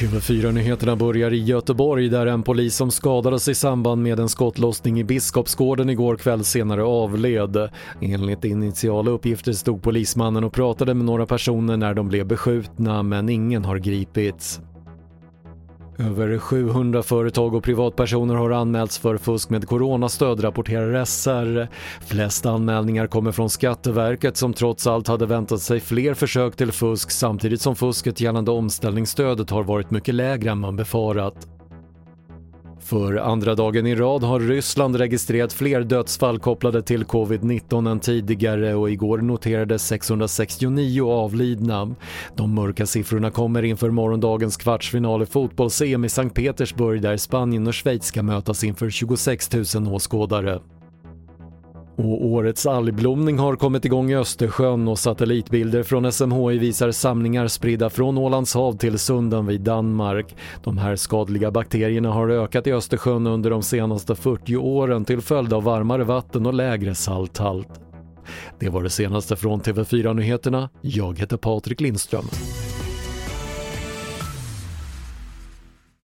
TV4-nyheterna börjar i Göteborg där en polis som skadades i samband med en skottlossning i Biskopsgården igår kväll senare avled. Enligt initiala uppgifter stod polismannen och pratade med några personer när de blev beskjutna men ingen har gripits. Över 700 företag och privatpersoner har anmälts för fusk med coronastöd, rapporterar SR. Flest anmälningar kommer från Skatteverket som trots allt hade väntat sig fler försök till fusk samtidigt som fusket gällande omställningsstödet har varit mycket lägre än man befarat. För andra dagen i rad har Ryssland registrerat fler dödsfall kopplade till covid-19 än tidigare och igår noterades 669 avlidna. De mörka siffrorna kommer inför morgondagens kvartsfinal i fotbolls-EM i Sankt Petersburg där Spanien och Schweiz ska mötas inför 26 000 åskådare. Och årets algblomning har kommit igång i Östersjön och satellitbilder från SMHI visar samlingar spridda från Ålands hav till Sunden vid Danmark. De här skadliga bakterierna har ökat i Östersjön under de senaste 40 åren till följd av varmare vatten och lägre salthalt. Det var det senaste från TV4 Nyheterna. Jag heter Patrik Lindström.